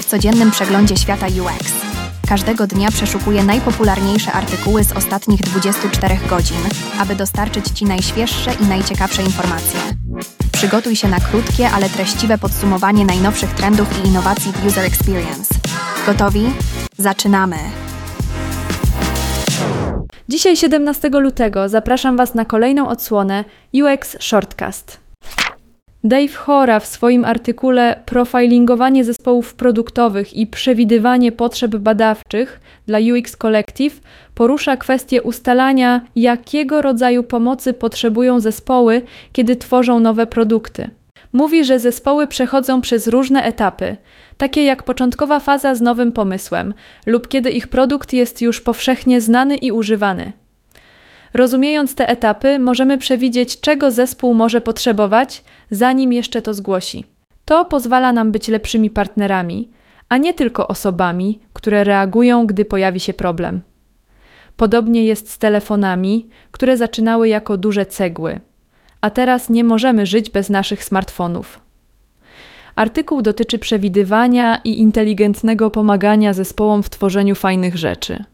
W codziennym przeglądzie świata UX. Każdego dnia przeszukuję najpopularniejsze artykuły z ostatnich 24 godzin, aby dostarczyć Ci najświeższe i najciekawsze informacje. Przygotuj się na krótkie, ale treściwe podsumowanie najnowszych trendów i innowacji w User Experience. Gotowi? Zaczynamy! Dzisiaj 17 lutego zapraszam Was na kolejną odsłonę UX Shortcast. Dave Hora w swoim artykule Profilingowanie zespołów produktowych i przewidywanie potrzeb badawczych dla UX Collective porusza kwestię ustalania, jakiego rodzaju pomocy potrzebują zespoły, kiedy tworzą nowe produkty. Mówi, że zespoły przechodzą przez różne etapy, takie jak początkowa faza z nowym pomysłem lub kiedy ich produkt jest już powszechnie znany i używany. Rozumiejąc te etapy, możemy przewidzieć, czego zespół może potrzebować, zanim jeszcze to zgłosi. To pozwala nam być lepszymi partnerami, a nie tylko osobami, które reagują, gdy pojawi się problem. Podobnie jest z telefonami, które zaczynały jako duże cegły, a teraz nie możemy żyć bez naszych smartfonów. Artykuł dotyczy przewidywania i inteligentnego pomagania zespołom w tworzeniu fajnych rzeczy.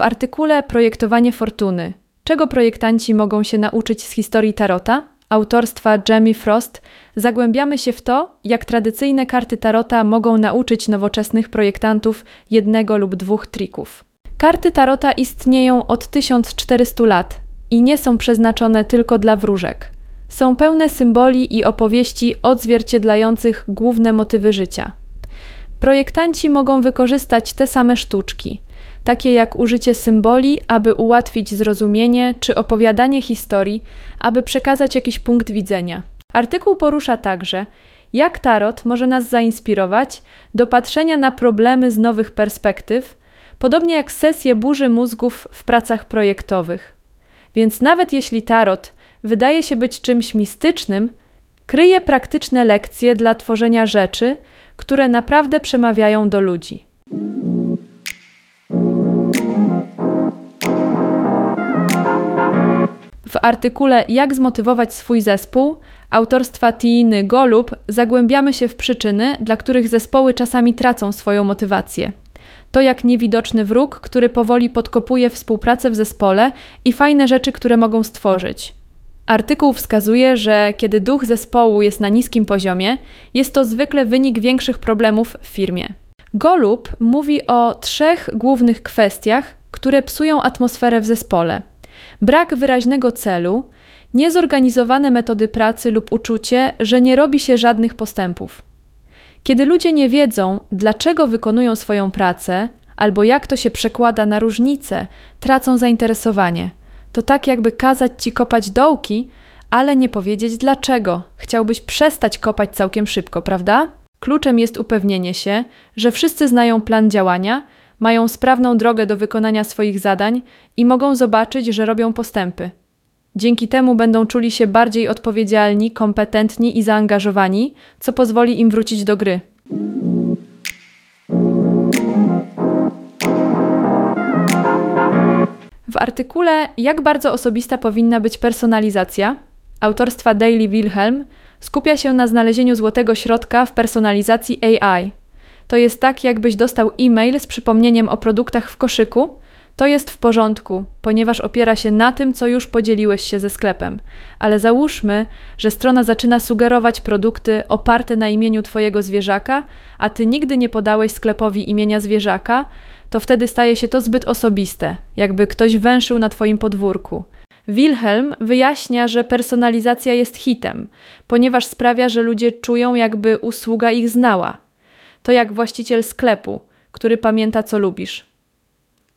W artykule Projektowanie Fortuny czego projektanci mogą się nauczyć z historii Tarota autorstwa Jamie Frost zagłębiamy się w to, jak tradycyjne karty Tarota mogą nauczyć nowoczesnych projektantów jednego lub dwóch trików. Karty Tarota istnieją od 1400 lat i nie są przeznaczone tylko dla wróżek. Są pełne symboli i opowieści odzwierciedlających główne motywy życia. Projektanci mogą wykorzystać te same sztuczki – takie jak użycie symboli, aby ułatwić zrozumienie, czy opowiadanie historii, aby przekazać jakiś punkt widzenia. Artykuł porusza także, jak tarot może nas zainspirować do patrzenia na problemy z nowych perspektyw, podobnie jak sesje burzy mózgów w pracach projektowych. Więc nawet jeśli tarot wydaje się być czymś mistycznym, kryje praktyczne lekcje dla tworzenia rzeczy, które naprawdę przemawiają do ludzi. W artykule Jak zmotywować swój zespół autorstwa Tiny Golub zagłębiamy się w przyczyny, dla których zespoły czasami tracą swoją motywację. To jak niewidoczny wróg, który powoli podkopuje współpracę w zespole i fajne rzeczy, które mogą stworzyć. Artykuł wskazuje, że kiedy duch zespołu jest na niskim poziomie, jest to zwykle wynik większych problemów w firmie. Golub mówi o trzech głównych kwestiach, które psują atmosferę w zespole – brak wyraźnego celu, niezorganizowane metody pracy lub uczucie, że nie robi się żadnych postępów. Kiedy ludzie nie wiedzą, dlaczego wykonują swoją pracę, albo jak to się przekłada na różnice, tracą zainteresowanie. To tak, jakby kazać ci kopać dołki, ale nie powiedzieć dlaczego. Chciałbyś przestać kopać całkiem szybko, prawda? Kluczem jest upewnienie się, że wszyscy znają plan działania mają sprawną drogę do wykonania swoich zadań i mogą zobaczyć, że robią postępy. Dzięki temu będą czuli się bardziej odpowiedzialni, kompetentni i zaangażowani, co pozwoli im wrócić do gry. W artykule Jak bardzo osobista powinna być personalizacja autorstwa Daily Wilhelm skupia się na znalezieniu złotego środka w personalizacji AI to jest tak, jakbyś dostał e-mail z przypomnieniem o produktach w koszyku. To jest w porządku, ponieważ opiera się na tym, co już podzieliłeś się ze sklepem. Ale załóżmy, że strona zaczyna sugerować produkty oparte na imieniu Twojego zwierzaka, a Ty nigdy nie podałeś sklepowi imienia zwierzaka, to wtedy staje się to zbyt osobiste, jakby ktoś węszył na Twoim podwórku. Wilhelm wyjaśnia, że personalizacja jest hitem, ponieważ sprawia, że ludzie czują, jakby usługa ich znała. To jak właściciel sklepu, który pamięta, co lubisz.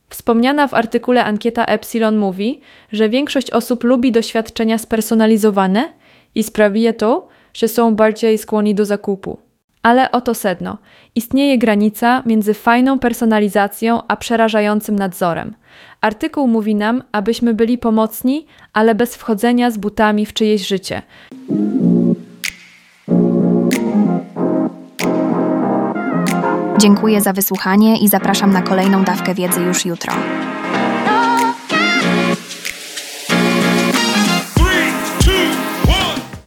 Wspomniana w artykule ankieta Epsilon mówi, że większość osób lubi doświadczenia spersonalizowane i sprawi to, że są bardziej skłonni do zakupu. Ale oto sedno. Istnieje granica między fajną personalizacją a przerażającym nadzorem. Artykuł mówi nam, abyśmy byli pomocni, ale bez wchodzenia z butami w czyjeś życie. Dziękuję za wysłuchanie i zapraszam na kolejną dawkę wiedzy już jutro.